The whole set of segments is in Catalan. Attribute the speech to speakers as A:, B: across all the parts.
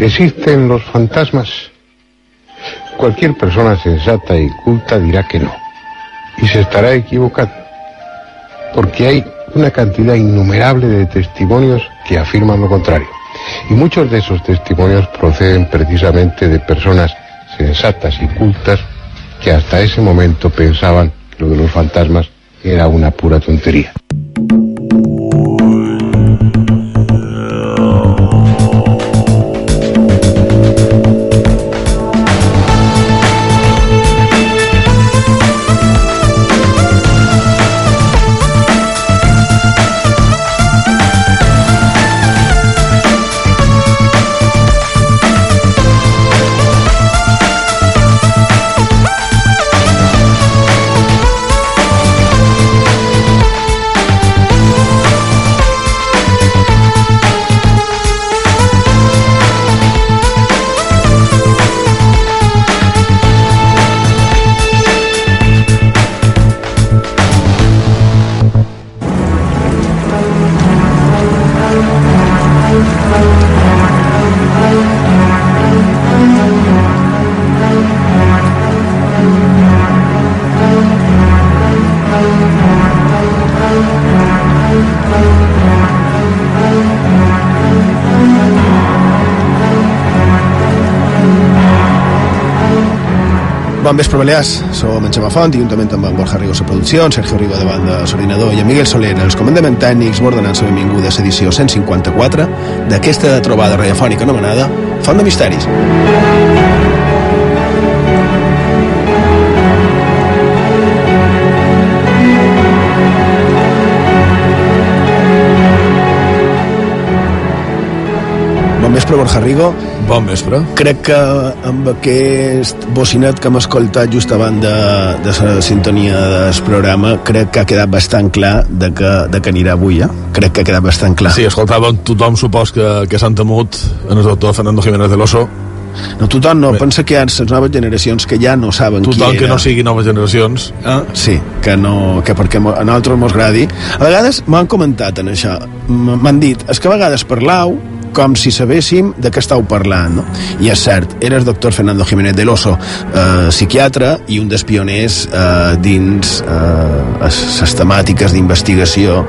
A: ¿Existen los fantasmas? Cualquier persona sensata y culta dirá que no. Y se estará equivocando. Porque hay una cantidad innumerable de testimonios que afirman lo contrario. Y muchos de esos testimonios proceden precisamente de personas sensatas y cultas que hasta ese momento pensaban que lo de los fantasmas era una pura tontería.
B: Som en Xema Font juntament amb en Borja Rigo a producció, en Sergio Rigo de banda l'ordinador i en Miguel Soler els comandaments tècnics m'ordenant la benvinguda a l'edició 154 d'aquesta trobada radiofònica anomenada Font de Misteris. Bon vespre, Borja Rigo.
C: Bon vespre.
B: Crec que amb aquest bocinet que hem escoltat just abans de, de la sintonia del programa, crec que ha quedat bastant clar de que, de que anirà avui, eh? Crec que ha quedat bastant clar.
C: Sí, escoltàvem tothom, supos que, que s'han temut en el doctor Fernando Jiménez de l'Oso.
B: No, tothom no,
C: Bé.
B: pensa que hi ha les noves generacions que ja no saben
C: Tothom
B: qui
C: que
B: era.
C: no sigui noves generacions.
B: Ah, sí, que, no, que perquè a nosaltres mos gradi. A vegades m'han comentat en això, m'han dit, és que a vegades parlau com si sabéssim de què estàu parlant, no? I és cert, era el doctor Fernando Jiménez de l'Oso, eh, psiquiatre i un dels pioners eh, dins eh, les temàtiques d'investigació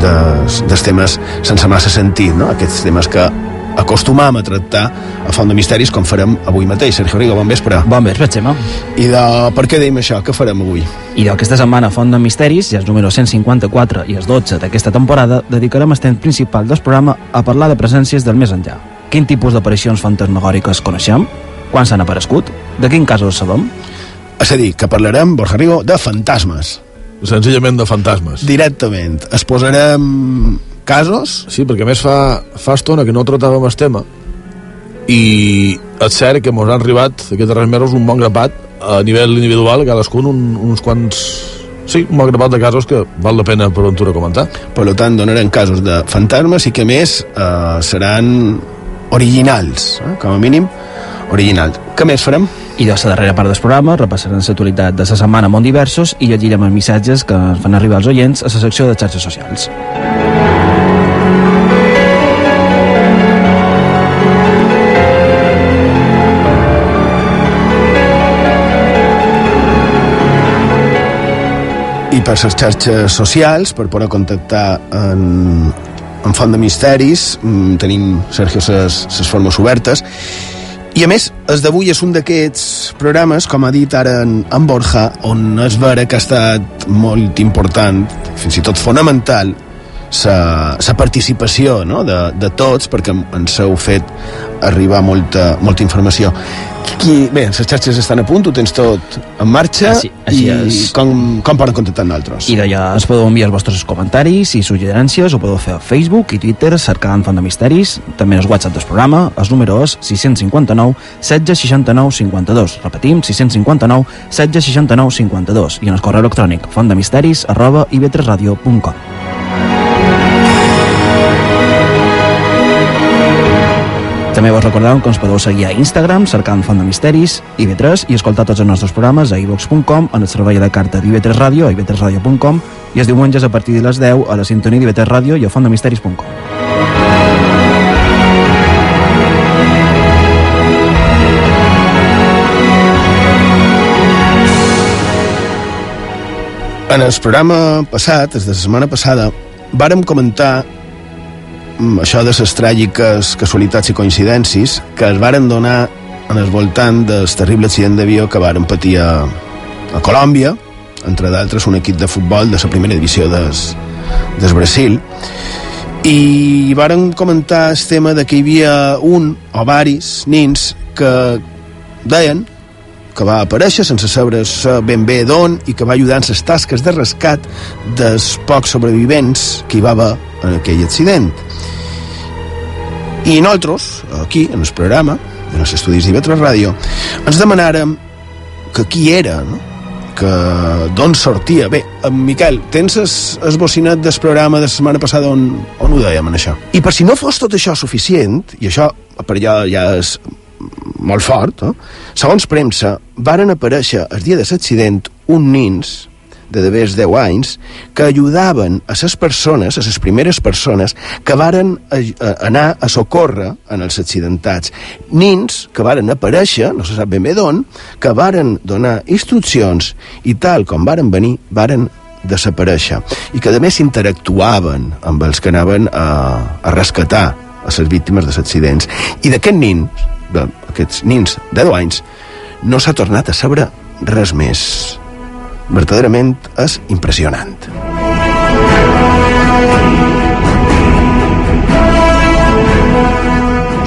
B: dels, dels temes sense massa sentit, no? Aquests temes que acostumam a tractar a Font de Misteris com farem avui mateix. Sergio Rigo, bon vespre.
D: Bon vespre, Xema.
B: I de per què deim això? Què farem avui?
D: I d'aquesta setmana Font de Misteris, ja és número 154 i els 12 d'aquesta temporada, dedicarem el temps principal del programa a parlar de presències del més enllà. Quin tipus d'aparicions fantasmagòriques coneixem? Quan s'han aparegut? De quin casos sabem?
B: És a dir, que parlarem, Borja Rigo, de fantasmes.
C: Senzillament de fantasmes.
B: Directament. Es posarem casos
C: Sí, perquè a més fa, fa estona que no tractàvem el tema i és cert que ens han arribat aquests darrers mesos un bon grapat a nivell individual, cadascun un, uns quants... Sí, un bon grapat de casos que val la pena per ventura comentar.
B: per tant donarem casos de fantasmes i que a més eh, seran originals, eh? com a mínim originals. Què més farem?
D: I de la darrera part del programa repassarem l'actualitat de la setmana Mont Diversos i llegirem els missatges que fan arribar als oients a la secció de xarxes socials.
B: Per les xarxes socials per poder contactar en, en Font de Misteris mm, tenim, Sergio, ses formes obertes i a més, el d'avui és un d'aquests programes, com ha dit ara en, en Borja, on és vera que ha estat molt important, fins i tot fonamental, sa participació no? de, de tots, perquè ens heu fet arribar molta, molta informació. Qui, bé, les xarxes estan a punt, ho tens tot en marxa,
D: Així- així
B: i
D: és.
B: com, com poden contactar nosaltres?
D: I d'allà es podeu enviar els vostres comentaris i suggerències, ho podeu fer a Facebook i Twitter cercant Font de Misteris, també el WhatsApp del programa, el número és 659 16 69 52. Repetim, 659 16 69 52 i en el correu electrònic fontdemisteris arroba ib3radio.com. També vos recordeu que ens podeu seguir a Instagram, cercant Font de Misteris, IB3, i escoltar tots els nostres programes a ivox.com, en el servei de carta d'IB3 Ràdio, a ib3radio.com, i els diumenges a partir de les 10 a la sintonia d'IB3 Ràdio i a fontdemisteris.com.
B: En el programa passat, des de la setmana passada, vàrem comentar això de les tràgiques casualitats i coincidències que es varen donar en el voltant del terrible accident d'avió que varen patir a, a Colòmbia, entre d'altres un equip de futbol de la primera divisió des, des Brasil, i varen comentar el tema de que hi havia un o varis nins que deien que va aparèixer sense saber ben bé d'on i que va ajudar en les tasques de rescat dels pocs sobrevivents que hi va haver en aquell accident. I nosaltres, aquí, en el programa, en els estudis d'Ivetra Ràdio, ens demanàrem que qui era, no? que d'on sortia. Bé, en Miquel, tens es, esbocinat del programa de la setmana passada on, on ho dèiem, en això? I per si no fos tot això suficient, i això per allà ja és molt fort, eh? segons premsa, varen aparèixer el dia de l'accident un nins de devers 10 anys que ajudaven a les persones, a les primeres persones que varen a, a anar a socórrer en els accidentats. Nins que varen aparèixer, no se sap ben bé d'on, que varen donar instruccions i tal com varen venir, varen desaparèixer i que a més interactuaven amb els que anaven a, a rescatar a les víctimes dels accidents. I d'aquests nins, d'aquests nins de 10 anys, no s'ha tornat a saber res més verdaderament és impressionant.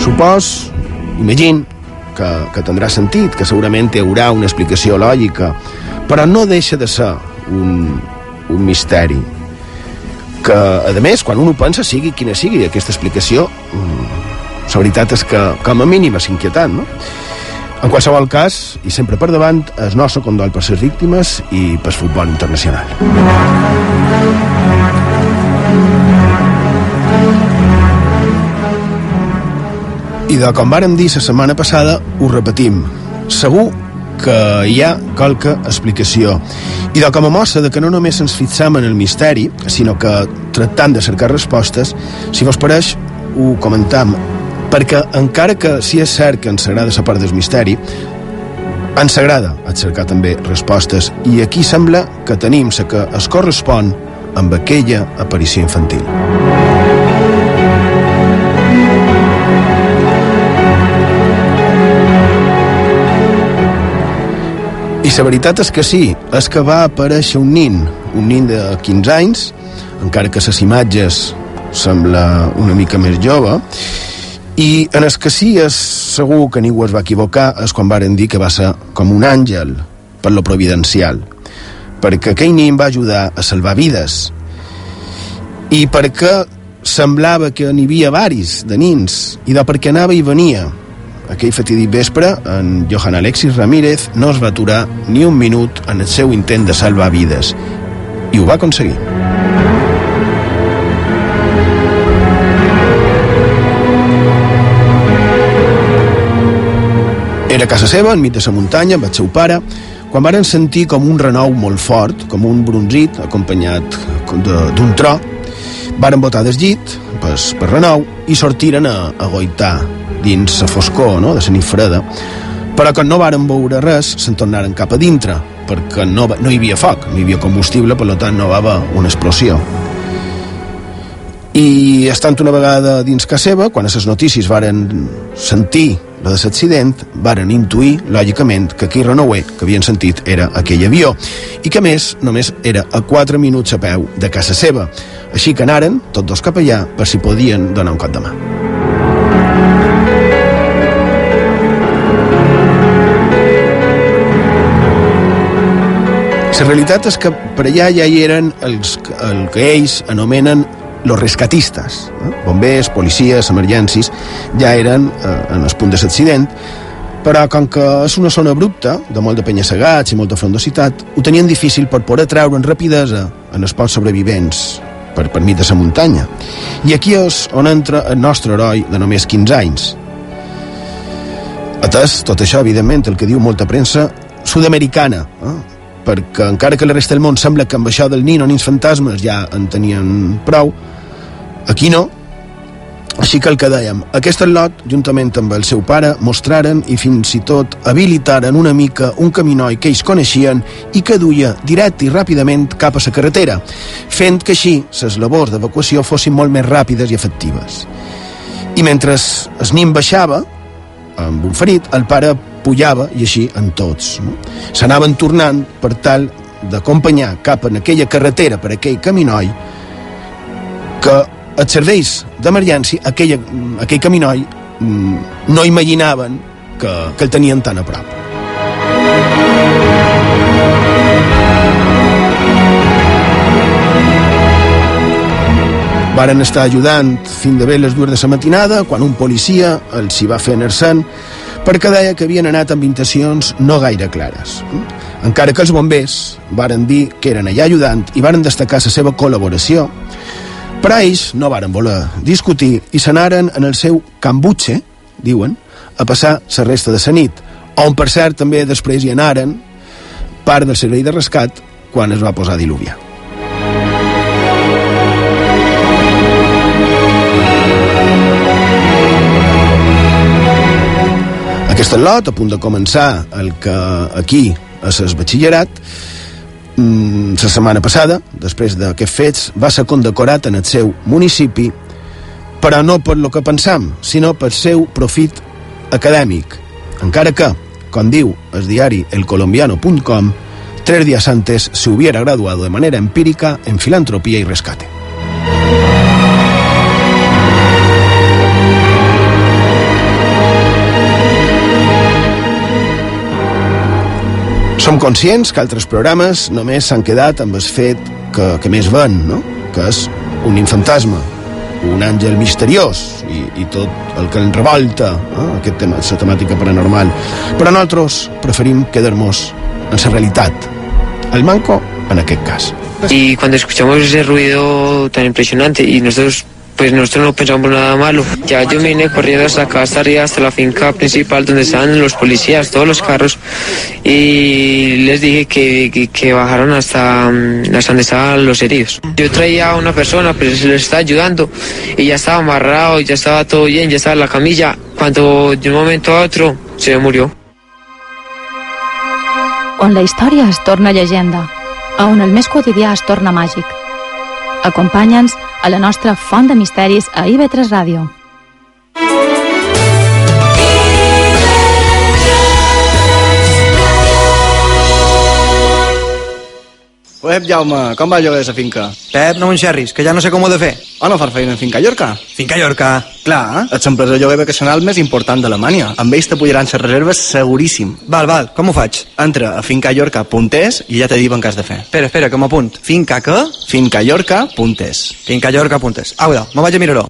B: Supos, imagine, que, que tindrà sentit, que segurament hi haurà una explicació lògica, però no deixa de ser un, un misteri que, a més, quan un ho pensa, sigui quina sigui aquesta explicació, mm, la veritat és que, com a mínim, és inquietant, no? En qualsevol cas, i sempre per davant, el nostre condol per les víctimes i pel futbol internacional. I de com vàrem dir la setmana passada, ho repetim. Segur que hi ha qualque explicació. I de com a mostra de que no només ens fixam en el misteri, sinó que tractant de cercar respostes, si vos pareix, ho comentam perquè encara que si és cert que ens agrada la part del misteri, ens agrada cercar també respostes i aquí sembla que tenim la que es correspon amb aquella aparició infantil. I la veritat és que sí, és que va aparèixer un nin, un nin de 15 anys, encara que les imatges sembla una mica més jove, i en el que sí és segur que ningú es va equivocar és quan varen dir que va ser com un àngel per lo providencial. Perquè aquell nin va ajudar a salvar vides. I perquè semblava que n'hi havia varis de nins i de perquè anava i venia. Aquell fatídic vespre en Johan Alexis Ramírez no es va aturar ni un minut en el seu intent de salvar vides. I ho va aconseguir Era casa seva, enmig de la muntanya, amb el seu pare, quan varen sentir com un renou molt fort, com un bronzit, acompanyat d'un tro, varen botar del llit, pues, per renou, i sortiren a, a goitar dins la foscor no? de la nit freda, però quan no varen veure res, se'n tornaren cap a dintre, perquè no, no hi havia foc, no hi havia combustible, per tant no va haver una explosió. I estant una vegada dins casa seva, quan a les notícies varen sentir la de l'accident, varen intuir, lògicament, que aquell renouer que havien sentit era aquell avió i que, més, només era a 4 minuts a peu de casa seva. Així que anaren, tots dos cap allà, per si podien donar un cop de mà. La realitat és que per allà ja hi eren els, el que ells anomenen los rescatistes, eh? bombers, policies, emergències, ja eren eh, en el punt de l'accident, però com que és una zona abrupta, de molt de penya-segats i molta frondositat, ho tenien difícil per poder treure en rapidesa en els pocs sobrevivents per, per mig de la muntanya. I aquí és on entra el nostre heroi de només 15 anys. Atès, tot això, evidentment, el que diu molta premsa sud-americana, eh? perquè encara que la resta del món sembla que amb això del nin o nins fantasmes ja en tenien prou, Aquí no. Així que el que dèiem, aquest lot, juntament amb el seu pare, mostraren i fins i tot habilitaren una mica un caminoi que ells coneixien i que duia directe i ràpidament cap a la carretera, fent que així les labors d'evacuació fossin molt més ràpides i efectives. I mentre el nin baixava, amb un ferit, el pare pujava i així en tots. No? S'anaven tornant per tal d'acompanyar cap en aquella carretera per aquell caminoi que els serveis d'emergència, aquell, aquell caminoi, mm, no imaginaven que, que el tenien tan a prop. Varen estar ajudant fins de bé les dues de la matinada quan un policia els hi va fer anar-se'n perquè deia que havien anat amb intencions no gaire clares. Encara que els bombers varen dir que eren allà ajudant i varen destacar la seva col·laboració, però ells no varen voler discutir i s'anaren en el seu cambutxe, diuen, a passar la resta de la nit, on per cert també després hi anaren part del servei de rescat quan es va posar a diluviar. Aquest lot, a punt de començar el que aquí a ses batxillerat, Mm, la setmana passada, després d'aquests fets, va ser condecorat en el seu municipi, però no per lo que pensam, sinó pel seu profit acadèmic. Encara que, com diu el diari elcolombiano.com, tres días antes se hubiera graduado de manera empírica en filantropía y rescate. Som conscients que altres programes només s'han quedat amb el fet que, que més ven, no? que és un infantasma, un àngel misteriós i, i tot el que en revolta eh? aquest tema, la temàtica paranormal. Però nosaltres preferim quedar-nos en la realitat, el manco en aquest cas.
E: Y cuando escuchamos ese ruido tan impresionante y nosotros pues nosotros no pensamos nada malo. Ya yo me vine corriendo hasta acá, hasta arriba, hasta la finca principal donde estaban los policías, todos los carros, y les dije que, que, que bajaron hasta, mm, hasta donde estaban los heridos. Yo traía a una persona, pero se les estaba ayudando, y ya estaba amarrado, ya estaba todo bien, ya estaba en la camilla, cuando de un momento a otro se murió.
F: on la història es torna llegenda, a on el més quotidià es torna màgic. Acompanya'ns a la nostra font de misteris a IB3 Ràdio.
G: Pep, Jaume, com va allò de la finca?
H: Pep, no m'enxerris, que ja no sé com ho he de fer.
G: O no far feina en Finca Llorca?
H: Finca Llorca.
G: Clar, ets l'empresa de lloguer vacacional més important d'Alemanya. Amb ells te pujaran les reserves seguríssim.
H: Val, val, com ho faig?
G: Entra a fincallorca.es i ja te diuen què has de fer.
H: Espera, espera, que m'apunt. Finca que?
G: fincallorca.es
H: Finca Llorca apuntes. Au, me vaig a mirar-ho.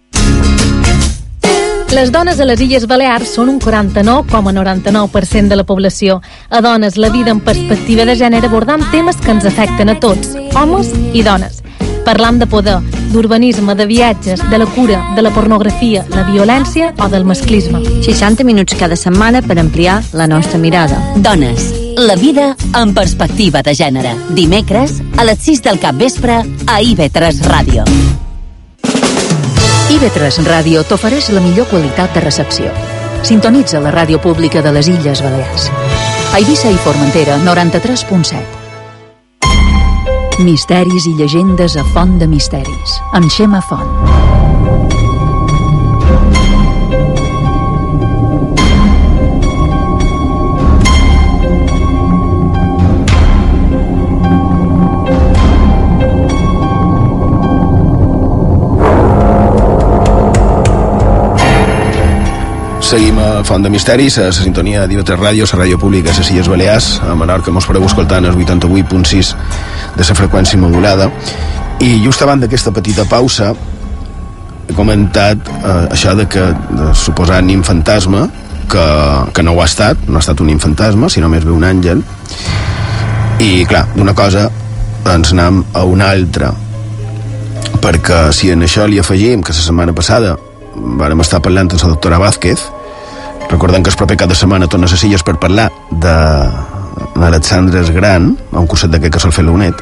I: Les dones a les Illes Balears són un 49,99% de la població. A dones, la vida en perspectiva de gènere abordant temes que ens afecten a tots, homes i dones. Parlam de poder, d'urbanisme, de viatges, de la cura, de la pornografia, la violència o del masclisme.
J: 60 minuts cada setmana per ampliar la nostra mirada.
K: Dones, la vida en perspectiva de gènere. Dimecres, a les 6 del cap vespre, a IB3 Ràdio.
L: IB3 Ràdio t'ofereix la millor qualitat de recepció. Sintonitza la ràdio pública de les Illes Balears. Eivissa i Formentera, 93.7. Misteris i llegendes a Font de Misteris, amb Xema Font.
B: Seguim a Font de Misteris, a la sintonia d'IV3 Ràdio, la ràdio pública a les Illes Balears, a Menorca mos fareu escoltant el 88.6 de la freqüència modulada. I just abans d'aquesta petita pausa he comentat eh, això de que de suposar nin fantasma que, que no ho ha estat, no ha estat un infantasma, sinó més bé un àngel. I, clar, d'una cosa ens anem a una altra, perquè si en això li afegim que la setmana passada vàrem estar parlant amb la doctora Vázquez, recordem que el proper cap de setmana torna a les per parlar de l'Alexandre Gran, a un curset d'aquest que sol fer l'UNED,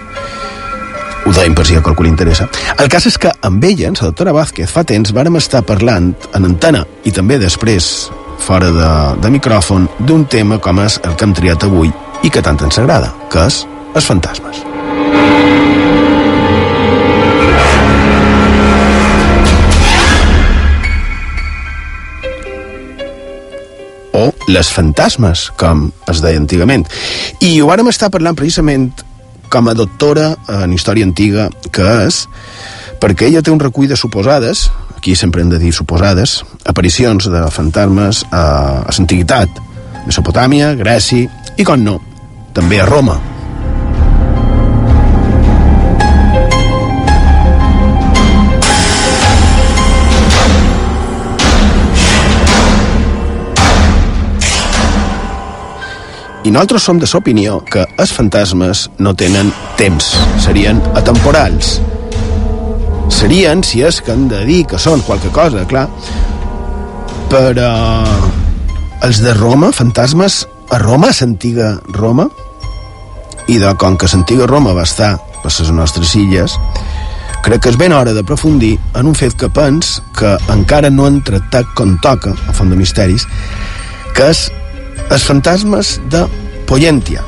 B: ho deim per si a qualcú li interessa. El cas és que amb ella, la doctora Vázquez, fa temps vàrem estar parlant en antena i també després fora de, de micròfon d'un tema com és el que hem triat avui i que tant ens agrada, que és els fantasmes. Les fantasmes, com es deia antigament. I ho vàrem estar parlant precisament com a doctora en història antiga que és perquè ella té un recull de suposades, aquí sempre hem de dir suposades, aparicions de fantasmes a, a l'antiguitat, Mesopotàmia, Grècia i, com no, també a Roma. I nosaltres som de l'opinió que els fantasmes no tenen temps, serien atemporals. Serien, si és que han de dir que són qualque cosa, clar, però els de Roma, fantasmes, a Roma, l'antiga Roma, i de com que l'antiga Roma va estar per les nostres illes, crec que és ben hora d'aprofundir en un fet que pens que encara no han tractat com toca, a Font de Misteris, que és els fantasmes de Poyentia.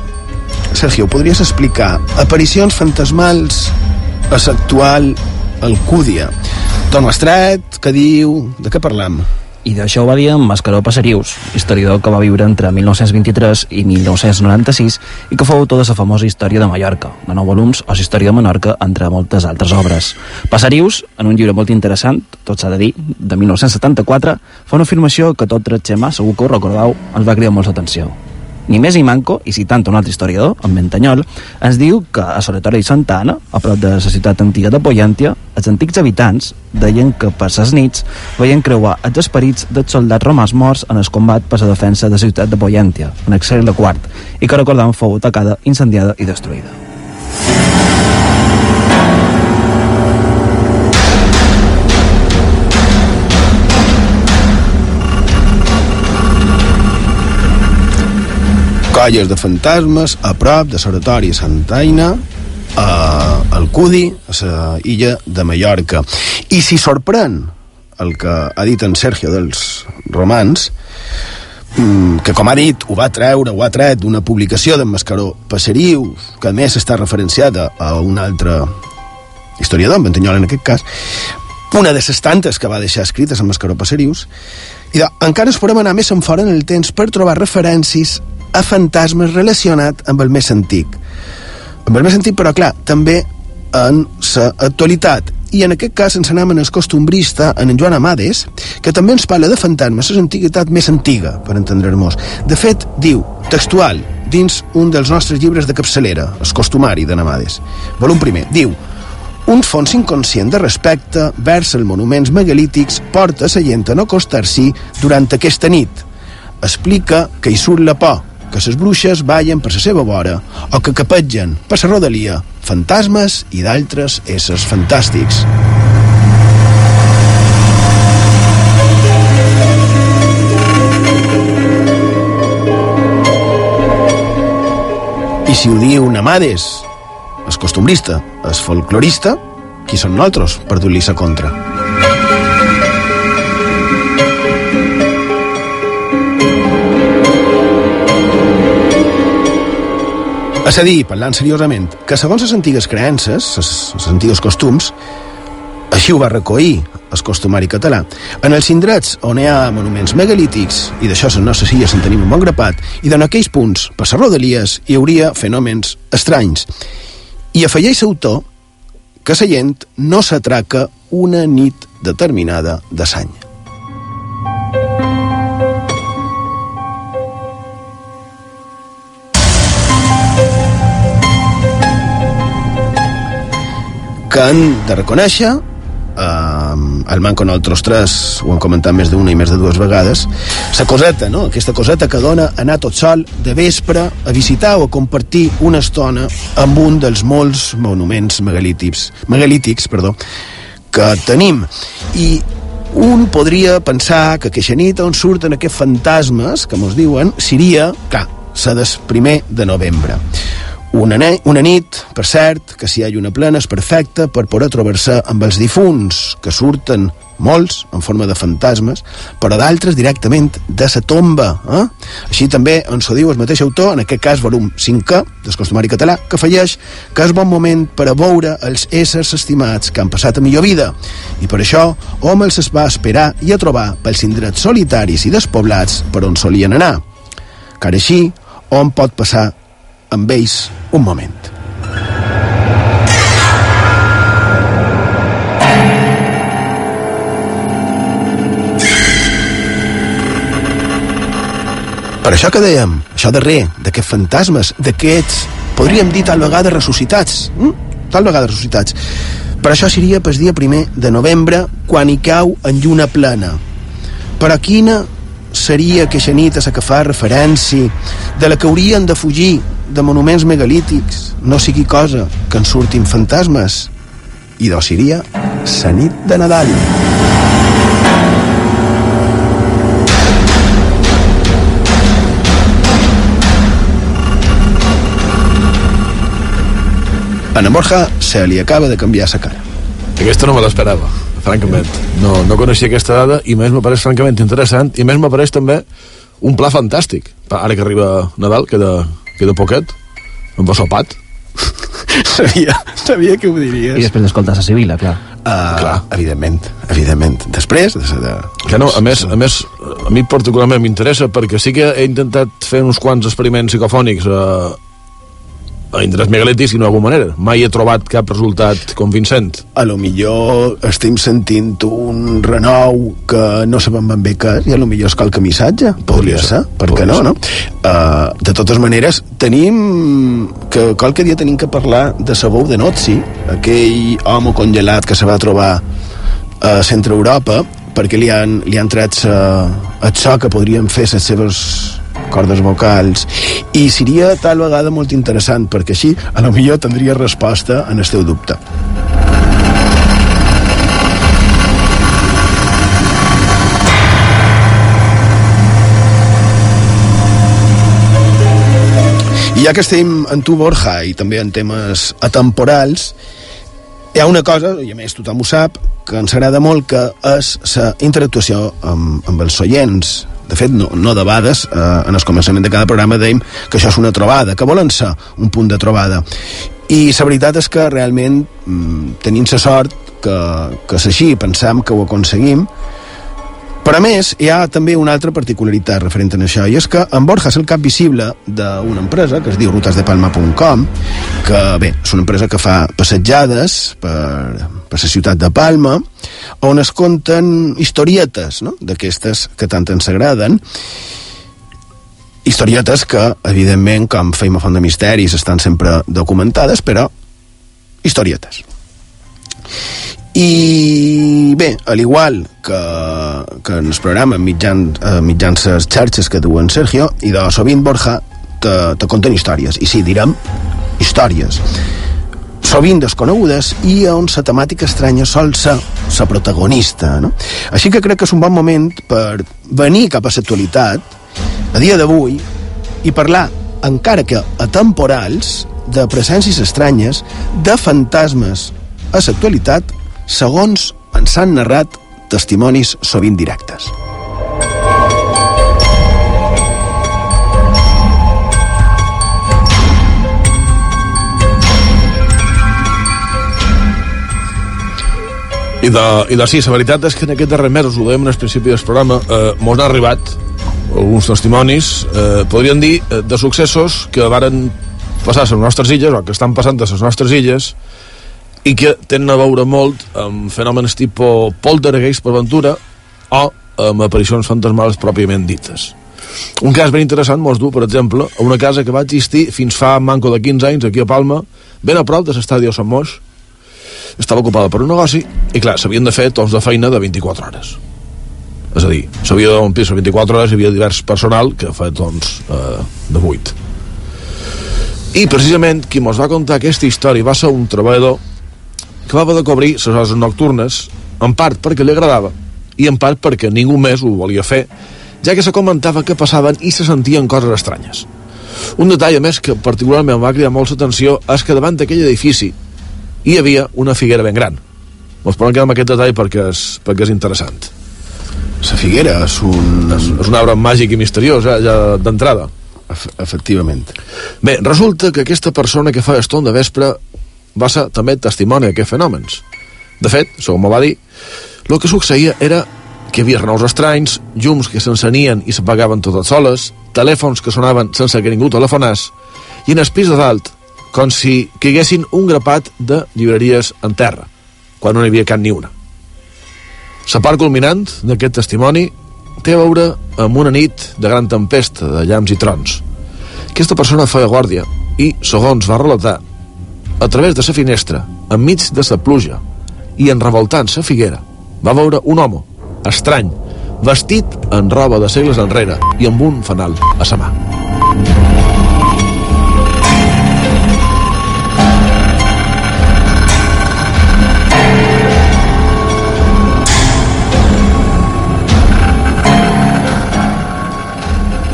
B: Sergio, podries explicar aparicions fantasmals a l'actual Alcúdia? Ton Estret, què diu? De què parlem?
D: I d'això ho va dir en Mascaró Passerius, historiador que va viure entre 1923 i 1996 i que fou de la famosa història de Mallorca, de nou volums o història de Menorca, entre moltes altres obres. Passerius, en un llibre molt interessant, tot s'ha de dir, de 1974, fa una afirmació que tot tret xema, segur que ho recordeu, ens va cridar molta atenció. Ni més ni manco, i citant un altre historiador, en Mentanyol, ens diu que a Solitòria i Santa Anna, a prop de la ciutat antiga de Poyantia, els antics habitants deien que per ses nits veien creuar els esperits dels soldats romans morts en el combat per la defensa de la ciutat de Poyantia, en el segle IV, i que recordam fou atacada, incendiada i destruïda.
B: Colles de fantasmes a prop de l'oratori Santa Aina a Alcudi, a la illa de Mallorca. I si sorprèn el que ha dit en Sergio dels romans, mm, que com ha dit ho va treure, ho ha tret d'una publicació d'en Mascaró Passeriu, que a més està referenciada a un altre historiador, en Ventanyol en aquest cas, una de les tantes que va deixar escrites en Mascaró Passerius, i de, encara ens podem anar més en fora en el temps per trobar referències a fantasmes relacionat amb el més antic. Amb el més antic, però clar, també en l'actualitat. I en aquest cas ens anem en el costumbrista, en Joan Amades, que també ens parla de fantasmes, és l'antiguitat més antiga, per entendre-nos. De fet, diu, textual, dins un dels nostres llibres de capçalera, el costumari de Amades. Volum primer, diu, un fons inconscient de respecte vers els monuments megalítics porta la gent a no acostar-s'hi durant aquesta nit. Explica que hi surt la por, que les bruixes ballen per la seva vora o que capetgen per la rodalia fantasmes i d'altres éssers fantàstics. I si ho diu Namades, el costumbrista, el folclorista, qui són nosaltres per dur-li sa contra? És a dir, parlant seriosament, que segons les antigues creences, els antigues costums, així ho va recollir el costumari català. En els indrets on hi ha monuments megalítics, i d'això les nostres illes en tenim un bon grapat, i d'en aquells punts, per les rodalies, hi hauria fenòmens estranys. I afegeix l'autor que la gent no s'atraca una nit determinada de l'any. que han de reconèixer el manco nosaltres tres ho hem comentat més d'una i més de dues vegades la coseta, no? aquesta coseta que dona anar tot sol de vespre a visitar o a compartir una estona amb un dels molts monuments megalítics, megalítics perdó, que tenim i un podria pensar que aquesta nit on surten aquests fantasmes que mos diuen seria, clar, la del primer de novembre Una, ne una nit, per cert, que si hi ha una plena és perfecta per poder trobar-se amb els difunts, que surten molts en forma de fantasmes, però d'altres directament de sa tomba. Eh? Així també ens ho diu el mateix autor, en aquest cas volum 5 del costumari català, que afegeix que és bon moment per a veure els éssers estimats que han passat a millor vida. I per això, hom els es va esperar i a trobar pels indrets solitaris i despoblats per on solien anar. Car així, hom pot passar amb ells un moment. Per això que dèiem, això darrer, d'aquests fantasmes, d'aquests, podríem dir tal vegada ressuscitats, hm? tal vegada ressuscitats. Per això seria pel dia primer de novembre, quan hi cau en lluna plena. Però quina seria aquesta nit a la que fa referència, de la que haurien de fugir de monuments megalítics, no sigui cosa que en surtin fantasmes. I doncs seria la nit de Nadal. A en Borja se li acaba de canviar la cara.
C: Aquesta no me l'esperava, francament. No, no coneixia aquesta dada i més m'apareix francament interessant i més m'apareix també un pla fantàstic. Ara que arriba Nadal, queda, queda poquet, amb sopat.
B: sabia, sabia que ho diries.
D: I després d'escoltar la Sibila, clar.
B: Uh, clar. Evidentment, evidentment. Després de... de...
C: Que no, a més, a més, a mi particularment m'interessa perquè sí que he intentat fer uns quants experiments psicofònics a, a indrets megalítics i no d'alguna manera. Mai he trobat cap resultat convincent.
B: A lo millor estem sentint un renou que no sabem ben bé què és i a lo millor és qualque missatge. Podria, ser, per què no, no? Uh, de totes maneres, tenim que qualque dia tenim que parlar de Sabou de Nozzi, aquell home congelat que se va trobar a Centre Europa perquè li han, li han tret sa, el so que podrien fer les seves cordes vocals i seria tal vegada molt interessant perquè així a lo millor tindria resposta en el teu dubte I ja que estem en tu, Borja, i també en temes atemporals, hi ha una cosa, i a més tothom ho sap, que ens agrada molt, que és la interactuació amb, amb els oients. De fet, no, no de vegades, eh, en el començament de cada programa dèiem que això és una trobada, que volen ser un punt de trobada. I la veritat és que realment mm, tenim la sort que, que és així, pensam que ho aconseguim, però a més, hi ha també una altra particularitat referent a això, i és que en Borja és el cap visible d'una empresa que es diu rutesdepalma.com, que bé, és una empresa que fa passejades per, per la ciutat de Palma, on es conten historietes, no?, d'aquestes que tant ens agraden, historietes que, evidentment, com a Font de Misteris, estan sempre documentades, però historietes. I bé, al igual que, que en el programa mitjan, eh, mitjans les xarxes que duen Sergio, i de sovint Borja te, te conten històries. I sí, direm històries sovint desconegudes i on la temàtica estranya sol ser la protagonista. No? Així que crec que és un bon moment per venir cap a l'actualitat, a dia d'avui, i parlar, encara que atemporals, de presències estranyes, de fantasmes a l'actualitat, segons ens han narrat testimonis sovint directes.
C: I de, i de sí, la veritat és que en aquest darrer mes, us ho dèiem en principi del programa, eh, mos han arribat alguns testimonis, eh, podríem dir, eh, de successos que varen passar a les nostres illes, o que estan passant a les nostres illes, i que tenen a veure molt amb fenòmens tipus poltergeist per aventura o amb aparicions fantasmals pròpiament dites. Un cas ben interessant mos du, per exemple, a una casa que va existir fins fa manco de 15 anys aquí a Palma, ben a prop de l'estadi Sant Moix, estava ocupada per un negoci i clar, s'havien de fer torns de feina de 24 hores. És a dir, s'havia pis 24 hores hi havia divers personal que fa torns eh, de 8 i precisament qui mos va contar aquesta història va ser un treballador que va haver de cobrir les hores nocturnes en part perquè li agradava i en part perquè ningú més ho volia fer ja que se comentava que passaven i se sentien coses estranyes Un detall, a més, que particularment va cridar molt l'atenció és que davant d'aquell edifici hi havia una figuera ben gran. Ens podem quedar amb aquest detall perquè és, perquè és interessant.
B: La figuera és un...
C: És, és un arbre màgic i misteriós, eh, ja d'entrada.
B: Ef efectivament.
C: Bé, resulta que aquesta persona que fa estona de vespre va ser també testimoni d'aquests fenòmens. De fet, segons me va dir, el que succeïa era que hi havia renaus estranys, llums que s'encenien i s'apagaven totes soles, telèfons que sonaven sense que ningú telefonàs, i en el pis de dalt, com si caiguessin un grapat de llibreries en terra, quan no n'hi havia cap ni una. La part culminant d'aquest testimoni té a veure amb una nit de gran tempesta, de llamps i trons. Aquesta persona feia guàrdia i, segons va relatar, a través de la finestra, enmig de la pluja i en revoltant la figuera, va veure un home, estrany, vestit en roba de segles enrere i amb un fanal a sa mà.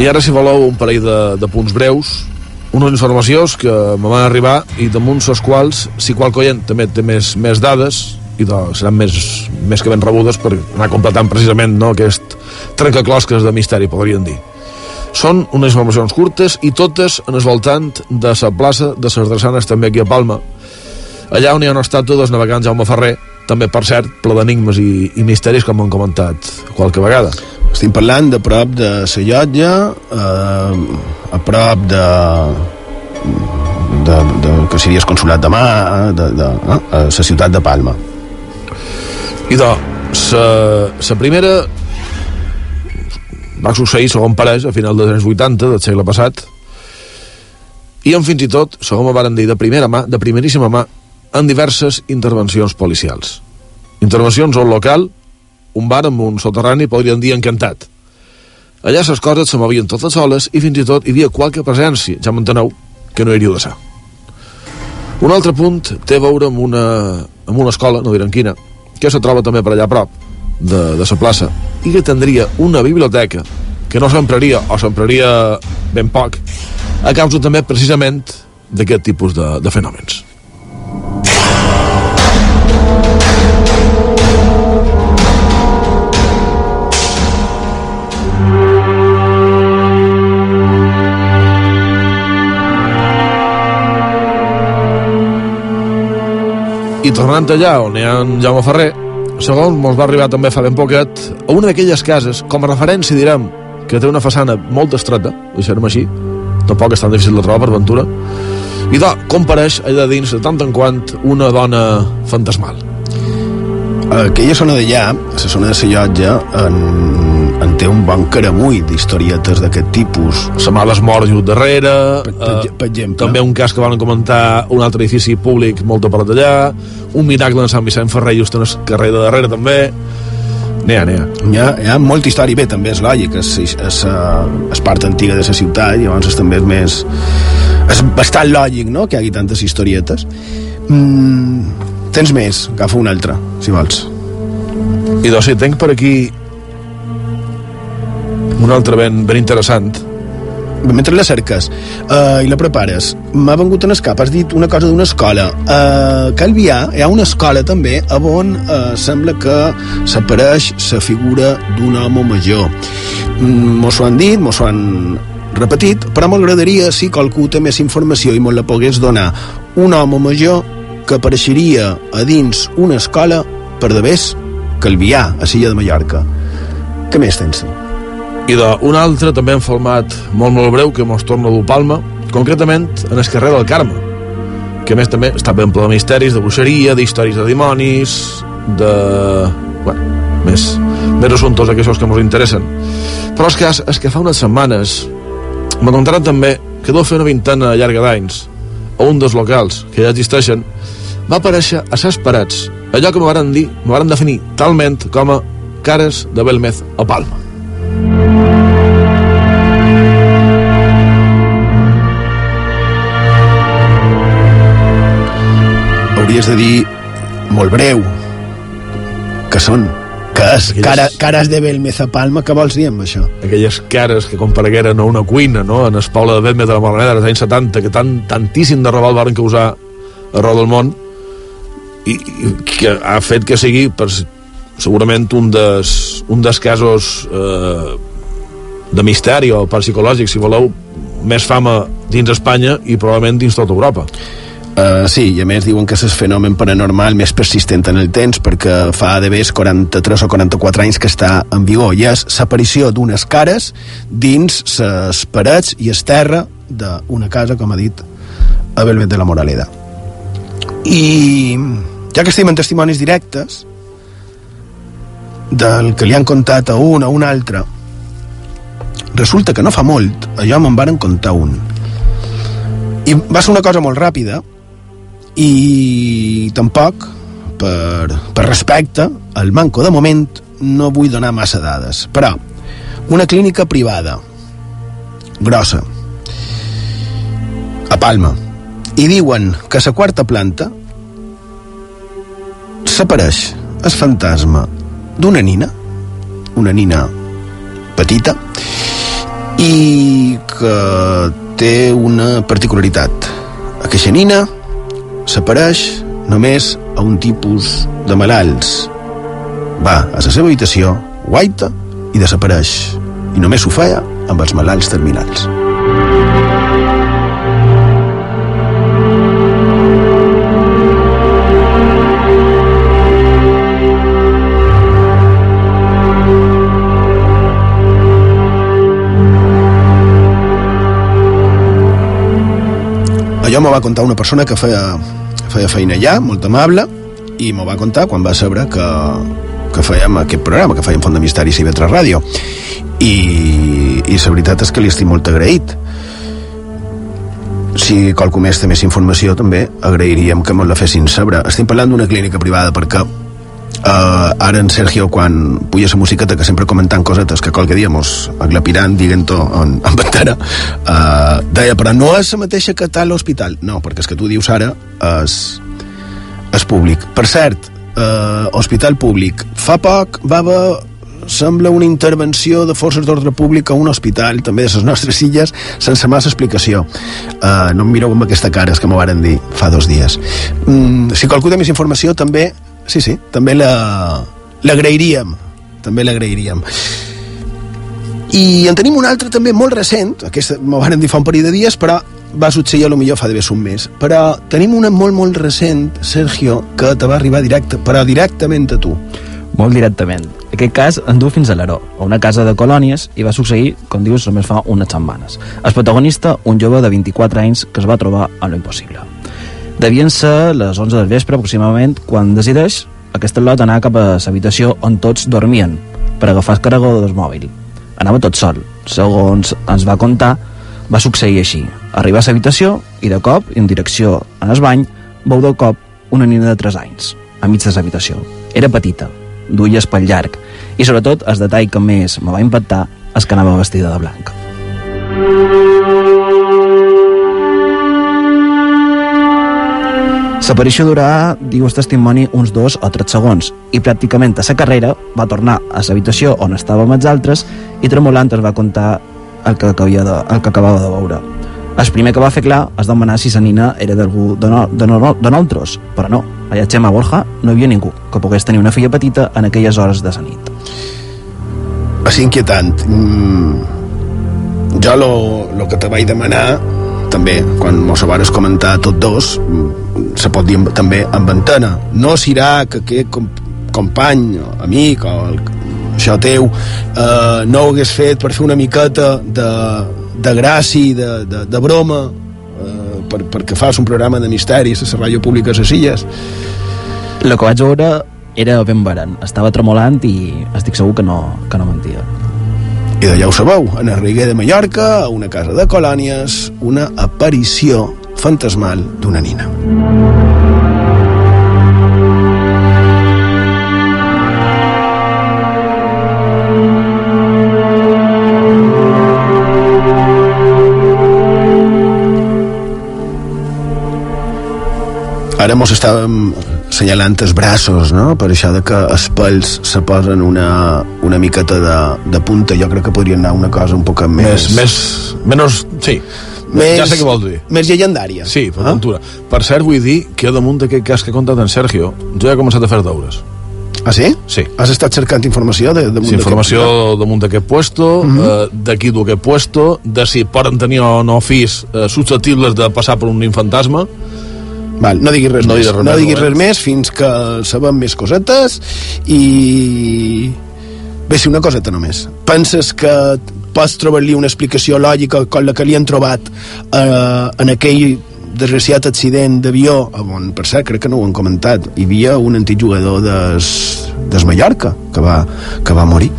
C: I ara, si voleu, un parell de, de punts breus, unes informacions que me van arribar i damunt les quals, si qual coient també té més, més dades, i doncs seran més, més que ben rebudes per anar completant precisament no, aquest trencaclosques de misteri, podríem dir. Són unes informacions curtes i totes en el voltant de la plaça de les Drassanes, també aquí a Palma, allà on hi ha una estàtua dels navegants Jaume Ferrer, també, per cert, ple d'enigmes i, i misteris, com han comentat qualque vegada.
B: Estem parlant de prop de la llotja, eh, a prop de, de, de que seria el consulat de mà, de, de, eh, a la ciutat de Palma.
C: I de, la primera va succeir, segon pareix, a final dels anys 80 del segle passat, i en fins i tot, segon me varen dir, de primera mà, de primeríssima mà, en diverses intervencions policials. Intervencions un local, un bar amb un soterrani, podríem dir encantat. Allà les coses se movien totes soles i fins i tot hi havia qualque presència, ja m'enteneu, que no hauria de ser. Un altre punt té a veure amb una, amb una escola, no direm quina, que se troba també per allà a prop de, de la plaça i que tindria una biblioteca que no s'empraria o s'empraria ben poc a causa també precisament d'aquest tipus de, de fenòmens. I tornant allà on hi ha en Jaume Ferrer, segons mos va arribar també fa ben poquet, a una d'aquelles cases, com a referència direm, que té una façana molt estreta, deixarem així, tampoc és tan difícil de trobar per ventura, i de, compareix allà dins de tant en quant una dona fantasmal.
B: Aquella zona d'allà, la zona de la llotja, en, en té un bon caramull d'historietes d'aquest tipus.
C: La mà dels morts just darrere,
B: per, per,
C: eh,
B: per exemple.
C: també un cas que van comentar un altre edifici públic molt a prop d'allà, un miracle en Sant Vicent Ferrer just en el carrer de darrere també, N'hi ha, n'hi ha.
B: Hi ha, hi ha molta història, bé, també és lògic, és, és, és, és part antiga de la ciutat, i llavors també és més... És bastant lògic, no?, que hi hagi tantes historietes. Mm, tens més, agafa una altra, si vols.
C: I doncs sí, tenc per aquí un altre ben, ben interessant.
B: Mentre la cerques uh, i la prepares, m'ha vengut en escap, has dit una cosa d'una escola. Uh, a Calvià hi ha una escola també on uh, sembla que s'apareix la figura d'un home major. Mm, mos ho han dit, mos ho han repetit, però m'agradaria si qualcú té més informació i me la pogués donar. Un home major que apareixeria a dins una escola per de vés Calvià, a Silla de Mallorca. Què més tens?
C: I d'un altre també en format molt molt breu que mos torna a dur Palma, concretament en el carrer del Carme, que a més també està ben ple de misteris, de bruixeria, d'històries de dimonis, de... bueno, més, més assumptes aquests que ens interessen. Però el cas és que fa unes setmanes me contaran també que deu fer una vintena llarga d'anys a un dels locals que ja existeixen va aparèixer a ses parets allò que me varen dir, me varen definir talment com a cares de Belmez a Palma.
B: Hauries de dir molt breu que són Que és
C: Aquelles-
B: cara, cares de Belmez a Palma, què vols dir amb això?
C: aquelles cares que comparegueren a una cuina, no?, en el poble de Belme de la Moreneda dels anys 70, que tant, tantíssim de revolt varen causar arreu del món, i, i que ha fet que sigui per, segurament un dels, un dels casos eh, de misteri o parapsicològic, si voleu, més fama dins Espanya i probablement dins tota Europa.
B: Uh, sí, i a més diuen que és el fenomen paranormal més persistent en el temps perquè fa de més 43 o 44 anys que està en vigor. I és l'aparició d'unes cares dins les parets i el terra d'una casa, com ha dit a Belvet de la Moraleda. I ja que estem en testimonis directes del que li han contat a un o un altre resulta que no fa molt allò me'n varen contar un. I va ser una cosa molt ràpida i tampoc per, per respecte al manco de moment no vull donar massa dades. Però una clínica privada grossa a Palma i diuen que a la quarta planta s'apareix el fantasma d'una nina una nina petita i que té una particularitat. Aquesta nina s'apareix només a un tipus de malalts. Va a la seva habitació guaita i desapareix. I només ho feia amb els malalts terminals allò m'ho va contar una persona que feia, feia feina allà, molt amable, i m'ho va contar quan va saber que, que fèiem aquest programa, que fèiem Font de Misteris i Vetre Ràdio. I, I la veritat és que li estic molt agraït. Si qualcú més té més informació, també agrairíem que me la fessin saber. Estem parlant d'una clínica privada perquè Uh, ara en Sergio quan puja la musiqueta que sempre comentant cosetes que qualque dia mos aglapiran diguent-ho en, en pantera uh, deia però no és la mateixa que tal l'hospital no, perquè és que tu dius ara és, és públic per cert, uh, hospital públic fa poc va haver sembla una intervenció de forces d'ordre públic a un hospital, també de les nostres illes, sense massa explicació. Uh, no em mireu amb aquesta cara, és que m'ho varen dir fa dos dies. Mm, si qualcú té més informació, també, sí, sí, també la- l'agrairíem. També l'agrairíem. I en tenim un altre també molt recent, aquesta m'ho varen dir fa un parell de dies, però va succeir a lo millor fa d'haver un mes. Però tenim una molt, molt recent, Sergio, que te va arribar directe, però directament a tu.
D: Molt directament. Aquest cas en du fins a l'Aró, a una casa de colònies, i va succeir, com dius, només fa unes setmanes. El protagonista, un jove de 24 anys que es va trobar a lo impossible. Devien ser les 11 del vespre aproximadament quan decideix aquest lot anar cap a l'habitació on tots dormien per agafar el carregador del mòbil. Anava tot sol. Segons ens va contar, va succeir així. Arribar a l'habitació i de cop, en direcció en el bany, veu de cop una nina de 3 anys, a mig de l'habitació. Era petita, duia espatll llarg, i sobretot el detall que més me va impactar és que anava vestida de blanc. L'aparició durà, diu el testimoni, uns dos o tres segons i pràcticament a la carrera va tornar a l'habitació on estàvem els altres i tremolant ens va contar el que, havia de, el que acabava de veure. El primer que va fer clar és demanar si la nina era d'algú de, no, de, no, de nosaltres, però no, allà a Xema Borja no hi havia ningú que pogués tenir una filla petita en aquelles hores de la nit.
B: És inquietant. Mm, jo lo, lo que te vaig demanar també, quan mos ho vares comentar tot dos, se pot dir amb- també amb antena. No serà que aquest com, company, o amic, o el, això teu, eh, no ho hagués fet per fer una miqueta de, de gràcia, de, de, de broma, eh, per, perquè fas un programa de misteris a la ràdio pública a les illes.
D: El que vaig veure era ben barant, estava tremolant i estic segur que no, que no mentia.
B: I d'allà ho sabeu, en el Riguer de Mallorca, a una casa de colònies, una aparició fantasmal d'una nina. Ara mos estàvem senyalant els braços, no? Per això de que els pèls se posen una, una miqueta de, de punta. Jo crec que podria anar una cosa un poc més...
C: Més, més, menys, sí,
B: Més-
C: ja sé què vols dir.
B: Més llegendària.
C: Sí, per aventura. Per cert, vull dir que damunt d'aquest cas que ha contat en Sergio, jo ja he començat a fer deures.
B: Ah, sí?
C: Sí.
B: Has estat cercant informació de, de
C: Sí, informació damunt d'aquest puesto,
B: Mhm.
C: eh, d'aquí d'aquest puesto, de si poden tenir o no fills eh, susceptibles de passar per un infantasma.
B: Val, no diguis res
C: No
B: més.
C: res
B: no diguis
C: no, eh?
B: res més fins que sabem més cosetes i... Bé, sí, una coseta només. Penses que pots trobar-li una explicació lògica com la que li han trobat eh, en aquell desgraciat accident d'avió on, per cert, crec que no ho han comentat hi havia un antic jugador des, des Mallorca que va, que va morir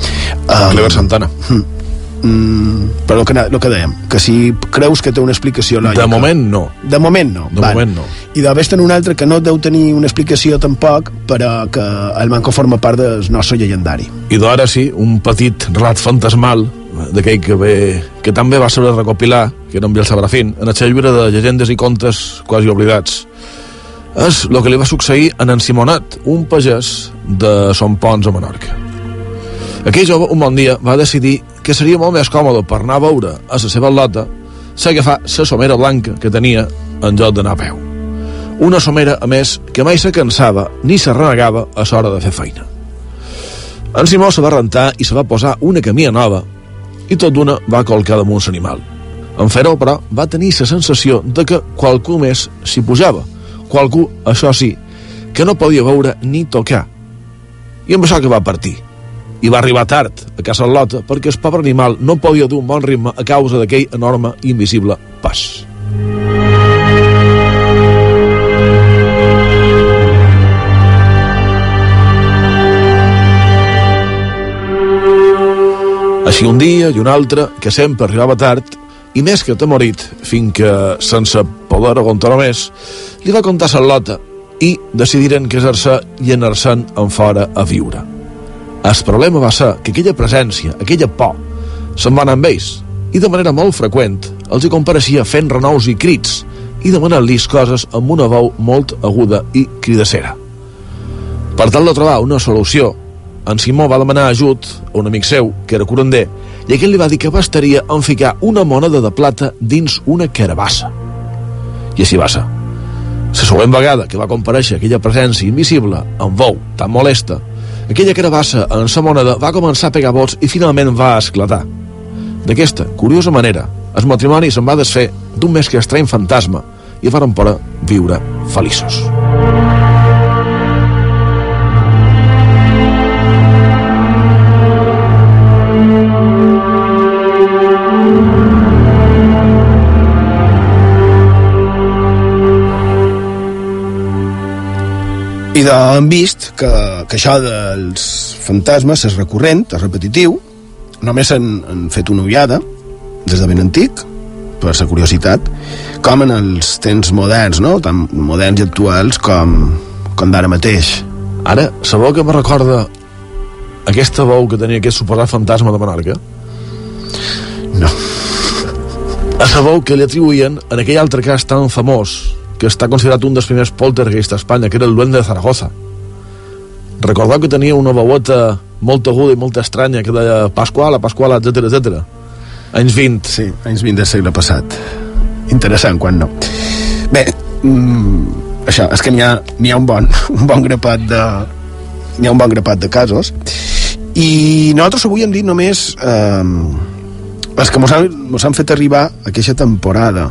C: Clever Santana.
B: Mm, però el que, el que dèiem, que si creus que té una explicació lògica...
C: De moment, no.
B: De moment no.
C: De
B: val.
C: moment no.
B: I de vés tenir un altre que no deu tenir una explicació tampoc, però que el manco forma part del nostre llegendari.
C: I d'ara sí, un petit relat fantasmal d'aquell que, ve, que també va saber recopilar, que era en Biel Sabrafín, en seu llibre de llegendes i contes quasi oblidats. És el que li va succeir en en Simonet, un pagès de Son Pons a Menorca. Aquell jove, un bon dia, va decidir que seria molt més còmode per anar a veure a la seva lota s'agafar la somera blanca que tenia en lloc d'anar a peu. Una somera, a més, que mai se cansava ni se renegava a l'hora de fer feina. En Simó se va rentar i se va posar una camia nova i tot d'una va colcar damunt l'animal. En fer-ho, però, va tenir la sensació de que qualcú més s'hi pujava. Qualcú, això sí, que no podia veure ni tocar. I amb això que va partir. I va arribar tard a casa Lota perquè el pobre animal no podia dur un bon ritme a causa d'aquell enorme i invisible pas. Així un dia i un altre, que sempre arribava tard, i més que atemorit, fins que, sense poder aguantar més, li va contar Lota i decidiren casar-se i anar-se'n en fora a viure. El problema va ser que aquella presència, aquella por, se'n va anar amb ells, i de manera molt freqüent els hi compareixia fent renous i crits i demanant-los coses amb una veu molt aguda i cridacera. Per tal de trobar una solució, en Simó va demanar ajut a un amic seu, que era curander, i aquell li va dir que bastaria en ficar una moneda de plata dins una carabassa. I així va ser. La següent vegada que va compareixer aquella presència invisible, amb veu tan molesta, aquella carabassa en sa moneda va començar a pegar vots i finalment va esclatar. D'aquesta curiosa manera, el matrimoni se'n va desfer d'un més que estrany fantasma i varen poder viure feliços.
B: I de, hem vist que, que això dels fantasmes és recurrent, és repetitiu, només han, han fet una ullada des de ben antic, per la curiositat, com en els temps moderns, no? tan moderns i actuals com, com d'ara mateix.
C: Ara, sabeu que me recorda aquesta veu que tenia aquest suposat fantasma de Menorca?
B: No.
C: A la veu que li atribuïen en aquell altre cas tan famós que està considerat un dels primers poltergeist a Espanya, que era el Duende de Zaragoza. Recordeu que tenia una veueta molt aguda i molt estranya que deia Pasquala, Pasquala, etc etc. Anys 20.
B: Sí, anys 20 del segle passat. Interessant, quan no. Bé, mm, això, és que n'hi ha, ha un, bon, un bon grapat de n'hi ha un bon grapat de casos i nosaltres avui hem dit només eh, els que mos han, fet arribar aquesta temporada.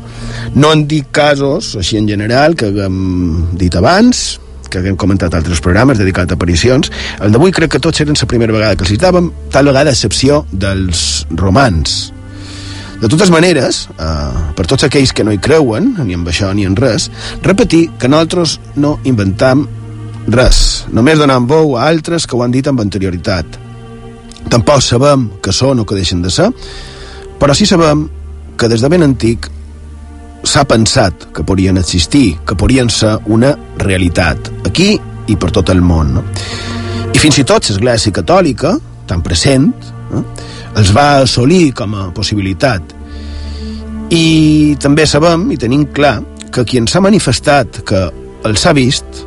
B: No han dit casos així en general que haguem dit abans que haguem comentat altres programes dedicats a aparicions. El d'avui crec que tots eren la primera vegada que els citàvem tal vegada a excepció dels romans. De totes maneres, eh, per tots aquells que no hi creuen, ni en això ni en res, repetir que nosaltres no inventam res, només donam veu a altres que ho han dit amb anterioritat. Tampoc sabem que són o que deixen de ser, però sí sabem que des de ben antic s'ha pensat que podrien existir, que podrien ser una realitat, aquí i per tot el món. No? I fins i tot l'Església Catòlica, tan present, no? els va assolir com a possibilitat. I també sabem i tenim clar que qui ens ha manifestat que els ha vist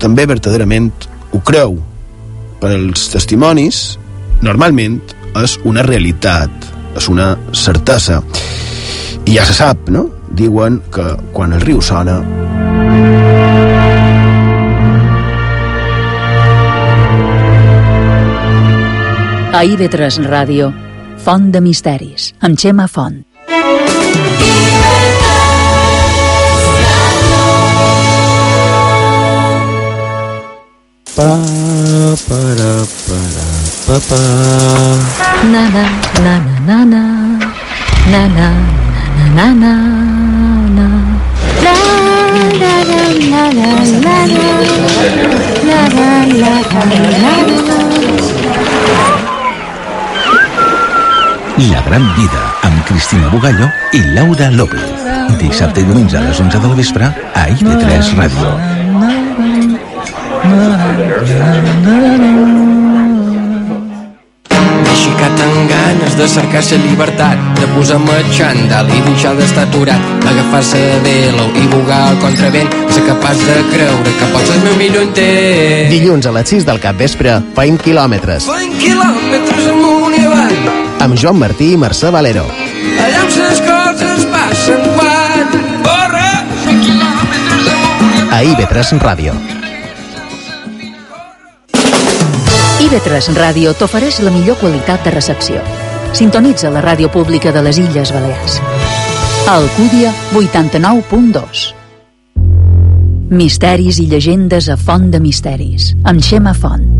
B: també verdaderament ho creu. Per als testimonis, normalment és una realitat, és una certesa. I ja se sap, no? Diuen que quan el riu sona...
L: A IB3 Ràdio, Font de Misteris, amb Xema Font.
B: Pa, para, para, pa, pa.
L: Na na na na na na na na na na na na La la la la la la la la la la la
M: La gran vida amb Cristina Bugallo i Laura López. Dissabte i diumenge a les 11 del vespre a IB3 Ràdio.
N: Tan ganes de cercar la llibertat, de posar-me xandall i deixar d'estar aturat, agafar-se de velo i bugar el contravent, ser capaç de creure que pots ser el meu millor intent.
O: Dilluns a les 6 del cap vespre, feim quilòmetres.
N: Feim quilòmetres amunt i avall,
O: Amb Joan Martí i Mercè Valero.
N: allà on les coses passen quan... Corre! Feim quilòmetres amunt i avall.
O: A IB3 Ràdio.
L: IB3 Ràdio t'ofereix la millor qualitat de recepció. Sintonitza la ràdio pública de les Illes Balears. Alcúdia 89.2 Misteris i llegendes a Font de Misteris, amb Xema Font.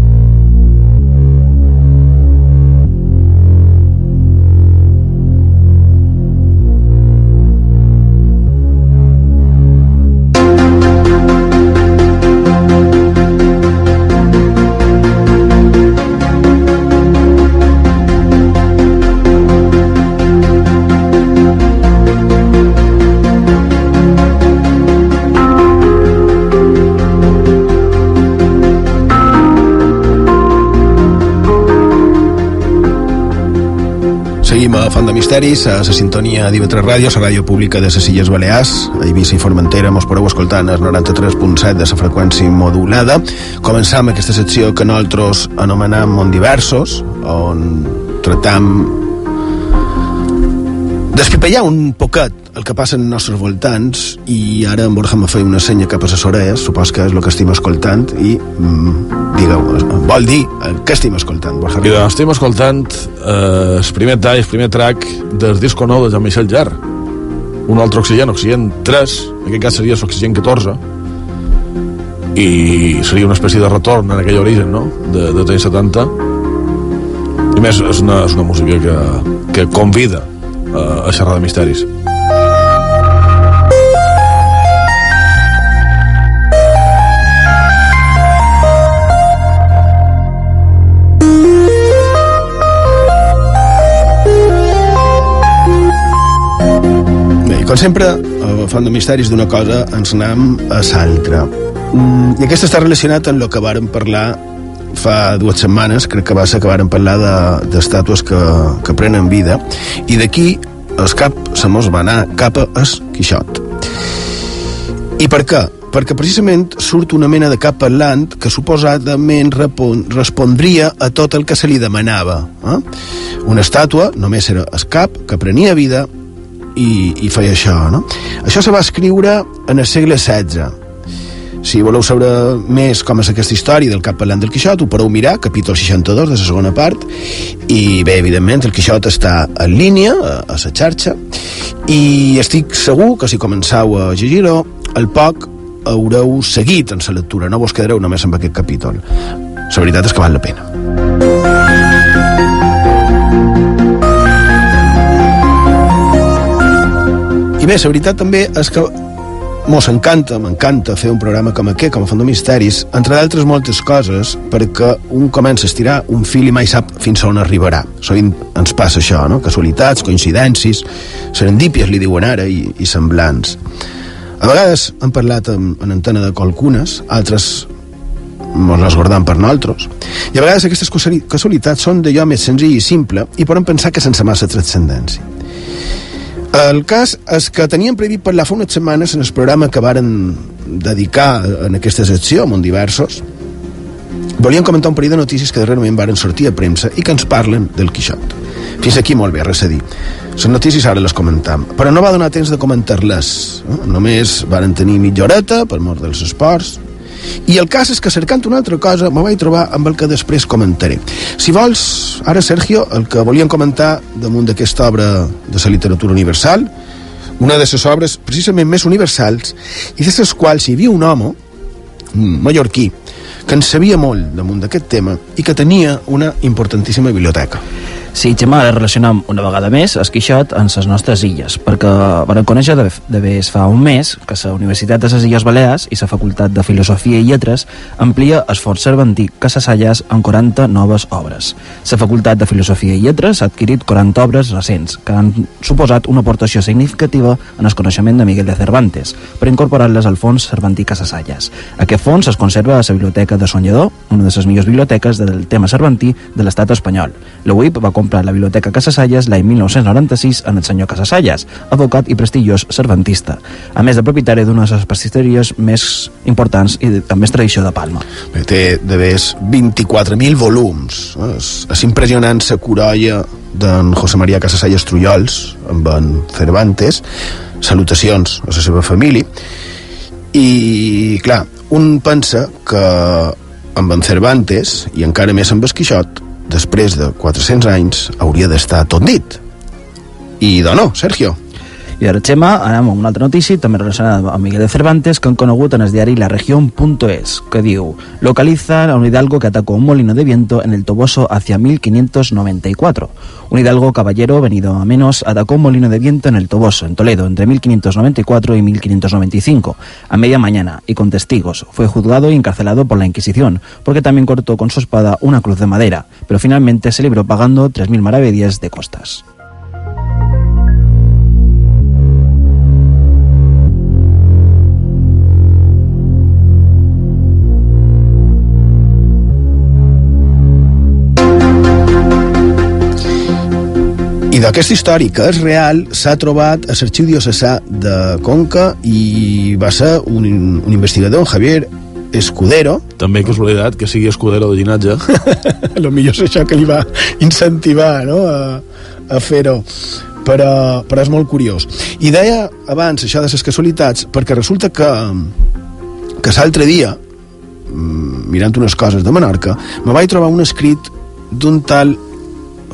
B: Seguim a Font de Misteris, a la sintonia d'IV3 Ràdio, la ràdio pública de les Illes Balears, a Eivissa i Formentera, mos podeu escoltant el 93.7 de la freqüència modulada. Començam aquesta secció que nosaltres anomenem Mont Diversos, on tractam d'espipellar un poquet el que passa en nostres voltants i ara en Borja me feia una senya cap a les orelles, supos que és el que estim escoltant i mm, digueu, vol dir el que estim escoltant, Borja
C: doncs estem escoltant eh, el primer tall, el primer track del disco nou de Jean-Michel Jarre. Un altre oxigen, oxigen 3, en aquest cas seria l'oxigen 14, i seria una espècie de retorn en aquell origen, no?, de, de anys 70. I més, és una, és una música que, que convida a, xerrar de misteris.
B: Com sempre, a Font de Misteris d'una cosa ens anem a l'altra. Mm, I aquesta està relacionat amb el que vàrem parlar fa dues setmanes, crec que va ser que vàrem parlar de- d'estàtues de, que, que prenen vida, i d'aquí el cap se mos va anar cap a es Quixot. I per què? Perquè precisament surt una mena de cap parlant que suposadament repon, respondria a tot el que se li demanava. Eh? Una estàtua només era el cap que prenia vida i, i feia això, no? Això se va escriure en el segle XVI. Si voleu saber més com és aquesta història del cap parlant del Quixot, ho podeu mirar, capítol 62 de la segona part, i bé, evidentment, el Quixot està en línia, a, la xarxa, i estic segur que si començau a llegir-ho, al poc haureu seguit en la lectura, no vos quedareu només amb aquest capítol. La veritat és que val la pena. I bé, la veritat també és que mos encanta, m'encanta fer un programa com aquest, com a Font de Misteris, entre d'altres moltes coses, perquè un comença a estirar un fil i mai sap fins on arribarà. Sovint ens passa això, no? Casualitats, coincidències, serendípies, li diuen ara, i, i semblants. A vegades hem parlat en, en antena de qualcunes, altres mos les guardam per nosaltres. I a vegades aquestes casualitats són d'allò més senzill i simple i podem pensar que sense massa transcendència. El cas és que teníem previst parlar fa unes setmanes en el programa que varen dedicar en aquesta secció, amb diversos, volíem comentar un parell de notícies que darrerament varen sortir a premsa i que ens parlen del Quixot. Fins aquí molt bé, res a dir. Les notícies ara les comentam, però no va donar temps de comentar-les. No? Només varen tenir mitja horeta per mort dels esports, i el cas és que cercant una altra cosa me vaig trobar amb el que després comentaré. Si vols, ara Sergio, el que volíem comentar damunt d'aquesta obra de la literatura universal, una de les obres precisament més universals i de les quals hi havia un home, mallorquí, que en sabia molt damunt d'aquest tema i que tenia una importantíssima biblioteca.
D: Sí, Gemma, ara relacionam una vegada més el Quixot amb les nostres illes, perquè van conèixer de, de vés fa un mes que la Universitat de les Illes Balears i la Facultat de Filosofia i Lletres amplia esforç cervantí Casasallas amb 40 noves obres. La Facultat de Filosofia i Lletres ha adquirit 40 obres recents, que han suposat una aportació significativa en el coneixement de Miguel de Cervantes, per incorporar-les al fons Cervantí Casasallas. Aquest fons es conserva a la Biblioteca de Soñador, una de les millors biblioteques del tema cervantí de l'estat espanyol. La UIP va comprar la Biblioteca Casasallas l'any 1996 en el senyor Casasallas, advocat i prestigiós cervantista, a més de propietari d'una de les pastisteries més importants i de, també és tradició de Palma.
B: Bé, té més 24.000 volums. És, és impressionant la curolla d'en José María Casasallas Trullols amb en Cervantes. Salutacions a la seva família. I, clar, un pensa que amb en Cervantes, i encara més amb el Quixot, després de 400 anys, hauria d'estar tot dit. I de no, Sergio.
D: I ara, Xema, anem amb una altra notícia, també relacionada amb Miguel de Cervantes, que han conegut en el diari La Región.es, que diu Localiza a un hidalgo que atacó un molino de viento en el Toboso hacia 1594. Un hidalgo caballero venido a menos atacó un molino de viento en el Toboso, en Toledo, entre 1594 y 1595, a media mañana, y con testigos. Fue juzgado y encarcelado por la Inquisición, porque también cortó con su espada una cruz de madera, pero finalmente se libró pagando 3.000 maravedíes de costas.
B: I d'aquesta història, que és real, s'ha trobat a l'Arxiu Diocesà de Conca i va ser un, un investigador, Javier Escudero.
C: També casualitat que sigui Escudero de llinatge.
B: lo millor és això que li va incentivar no? a, a fer-ho però, però és molt curiós i deia abans això de les casualitats perquè resulta que que l'altre dia mm, mirant unes coses de Menorca me vaig trobar un escrit d'un tal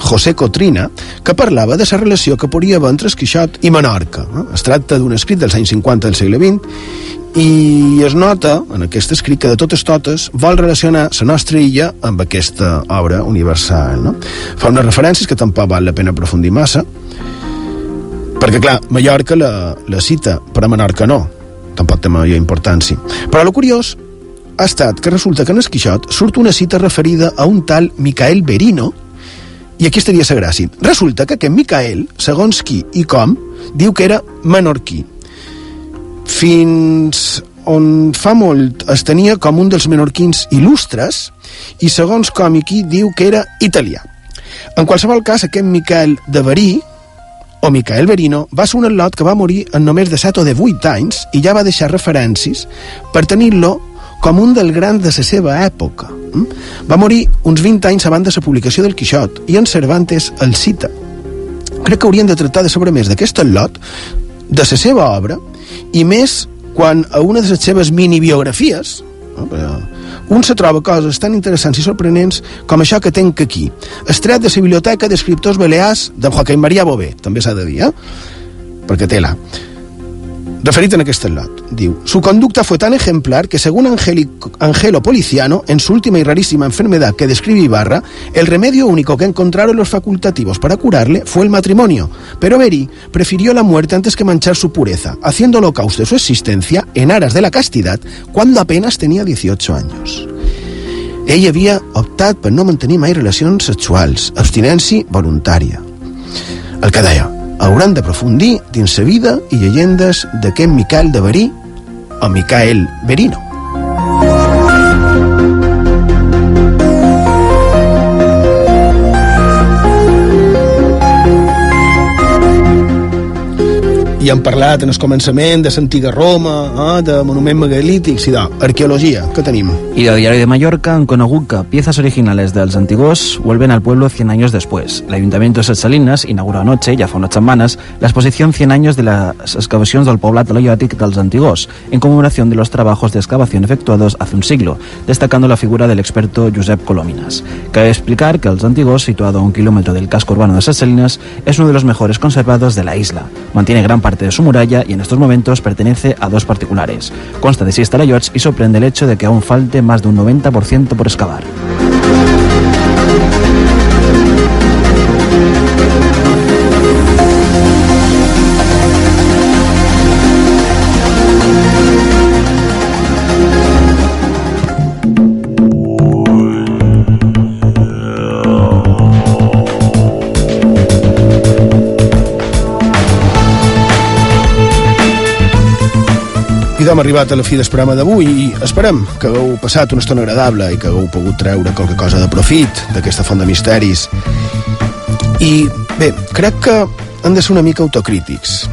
B: José Cotrina, que parlava de la relació que podria haver entre Quixot i Menorca. No? Es tracta d'un escrit dels anys 50 del segle XX i es nota en aquest escrit que de totes totes vol relacionar la nostra illa amb aquesta obra universal. No? Fa unes referències que tampoc val la pena aprofundir massa, perquè, clar, Mallorca la, la cita, però Menorca no. Tampoc té major importància. Però el curiós ha estat que resulta que en Esquixot surt una cita referida a un tal Micael Berino, i aquí estaria gràcia. Resulta que aquest Micael, segons qui i com, diu que era menorquí. Fins on fa molt es tenia com un dels menorquins il·lustres i segons com i qui diu que era italià. En qualsevol cas, aquest Miquel de Verí, o Micael Verino, va ser un atlot que va morir en només de 7 o de 8 anys i ja va deixar referències per tenir-lo com un dels grans de la seva època. Mm? Va morir uns 20 anys abans de la publicació del Quixot i en Cervantes el cita. Crec que hauríem de tractar de saber més d'aquest lot, de la seva obra, i més quan a una de les seves minibiografies no? un se troba coses tan interessants i sorprenents com això que tenc aquí. Estret de la Biblioteca d'Escriptors Balears de Joaquín María Bové, també s'ha de dir, eh? perquè té-la. Referit en aquest lot, diu, su conducta fue tan ejemplar que según Angelico, Angelo Policiano, en su última y rarísima enfermedad que describe Ibarra, el remedio único que encontraron los facultativos para curarle fue el matrimonio, pero Beri prefirió la muerte antes que manchar su pureza, haciendo holocausto de su existencia en aras de la castidad cuando apenas tenía 18 años. Ell havia optat per no mantenir mai relacions sexuals, abstinència voluntària. El que deia, hauran d'aprofundir dins la vida i llegendes d'aquest Miquel de Verí o Micael Verino. I hem parlat en el començament de l'antiga Roma, eh, de monuments megalítics i d'arqueologia. Què tenim?
D: Y del Diario de Mallorca han conegut que piezas originales dels antiguos vuelven al pueblo 100 años después. El Ayuntamiento de Salinas inauguró anoche, ya fa unas semanas, la exposición 100 años de las excavacions del poblat aleòtic dels antigos, en conmemoración de los trabajos de excavación efectuados hace un siglo, destacando la figura del experto Josep Colóminas. Cabe explicar que els antigos, situado a un kilómetro del casco urbano de Salinas, es uno de los mejores conservados de la isla. Mantiene gran parte de su muralla y en estos momentos pertenece a dos particulares. Consta de seis talayots y sorprende el hecho de que aún falte más de un 90% por excavar.
B: Hem arribat a la fi del programa d'avui i esperem que hagueu passat una estona agradable i que hagueu pogut treure qualque cosa de profit d'aquesta font de misteris. I bé, crec que han de ser una mica autocrítics.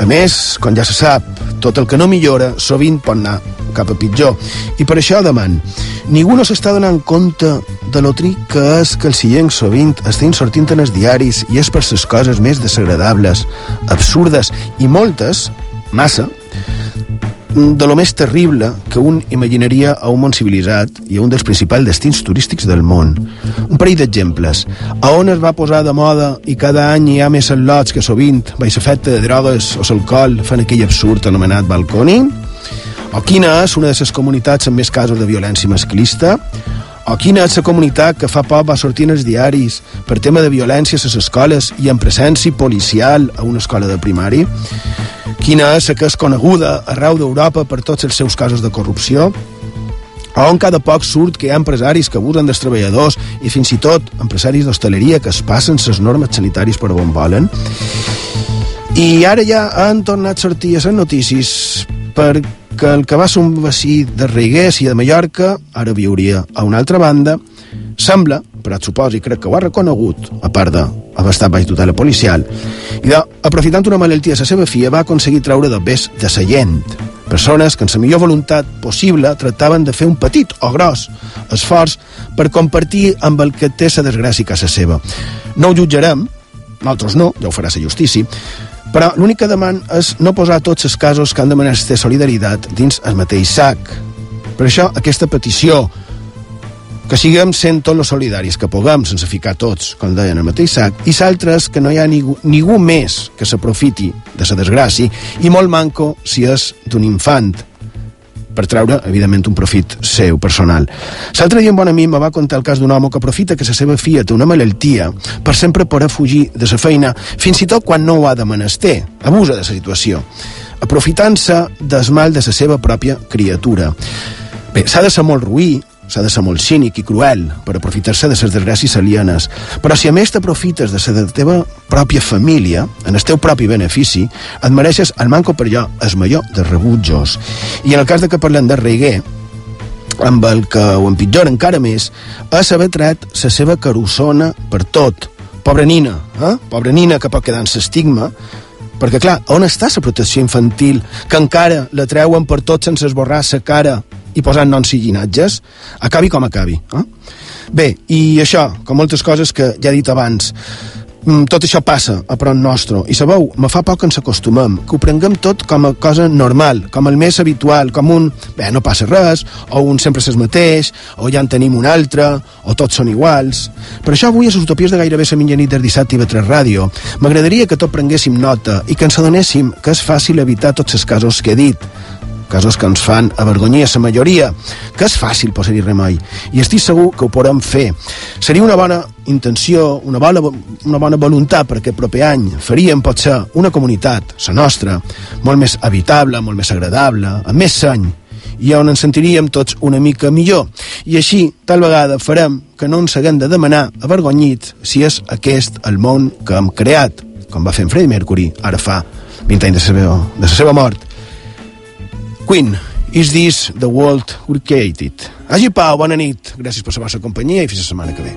B: A més, com ja se sap, tot el que no millora sovint pot anar cap a pitjor. I per això deman, ningú no s'està donant compte de lo tric que és que els seients sovint estiguin sortint en els diaris i és per les coses més desagradables, absurdes i moltes, massa, de lo més terrible que un imaginaria a un món civilitzat i a un dels principals destins turístics del món. Un parell d'exemples. A on es va posar de moda i cada any hi ha més al·lots que sovint, baix efecte de drogues o l'alcohol, fan aquell absurd anomenat balconing? O quina és una de les comunitats amb més casos de violència masclista? O quina és la comunitat que fa poc va sortir en els diaris per tema de violència a les escoles i en presència policial a una escola de primari? Quina és la que és coneguda arreu d'Europa per tots els seus casos de corrupció? on cada poc surt que hi ha empresaris que abusen dels treballadors i fins i tot empresaris d'hostaleria que es passen les normes sanitaris per on volen. I ara ja han tornat a sortir a les notícies perquè el que va ser un vecí de Reiguers i de Mallorca ara viuria a una altra banda sembla, però suposo i crec que ho ha reconegut, a part d'haver estat baix tutela policial, i de, aprofitant una malaltia de la seva filla, va aconseguir treure de bes de sa gent. Persones que, en la millor voluntat possible, tractaven de fer un petit o gros esforç per compartir amb el que té la desgràcia a casa seva. No ho jutjarem, nosaltres no, ja ho farà la justícia, però l'únic que deman és no posar tots els casos que han de solidaritat dins el mateix sac. Per això, aquesta petició que siguem sent tots els solidaris que puguem sense ficar tots, com deien, el mateix sac, i s'altres que no hi ha ningú, ningú més que s'aprofiti de la desgràcia i molt manco si és d'un infant per treure, evidentment, un profit seu, personal. L'altre dia un bon amic me va contar el cas d'un home que aprofita que la seva filla té una malaltia per sempre poder fugir de la feina, fins i tot quan no ho ha de menester. Abusa de la situació, aprofitant-se del mal de la seva pròpia criatura. Bé, s'ha de ser molt ruï, s'ha de ser molt cínic i cruel per aprofitar-se de les desgràcies alienes. Però si a més t'aprofites de la teva pròpia família, en el teu propi benefici, et mereixes el manco per allò el major de rebutjos. I en el cas de que parlem de Reguer, amb el que ho empitjora encara més, és haver tret la seva carussona per tot. Pobra nina, eh? Pobra nina que pot quedar en l'estigma, perquè, clar, on està la protecció infantil que encara la treuen per tot sense esborrar la cara i posant noms i llinatges, acabi com acabi. Eh? Bé, i això, com moltes coses que ja he dit abans, mm, tot això passa a prop nostre i sabeu, me fa poc que ens acostumem que ho prenguem tot com a cosa normal com el més habitual, com un bé, no passa res, o un sempre és mateix o ja en tenim un altre o tots són iguals per això avui a les utopies de gairebé la mitjanit del dissabte i 3 Ràdio m'agradaria que tot prenguéssim nota i que ens adonéssim que és fàcil evitar tots els casos que he dit casos que ens fan avergonyir a la majoria, que és fàcil posar-hi remei, i estic segur que ho podem fer. Seria una bona intenció, una bona, una bona voluntat per aquest proper any. Faríem, potser, una comunitat, la nostra, molt més habitable, molt més agradable, amb més seny, i on ens sentiríem tots una mica millor. I així, tal vegada, farem que no ens haguem de demanar avergonyits si és aquest el món que hem creat, com va fer en Freddie Mercury, ara fa 20 anys de la seva, de la seva mort. Queen, Is This the World We Created? Hagi Pau, bona nit. Gràcies per la vostra companyia i fins la setmana que ve.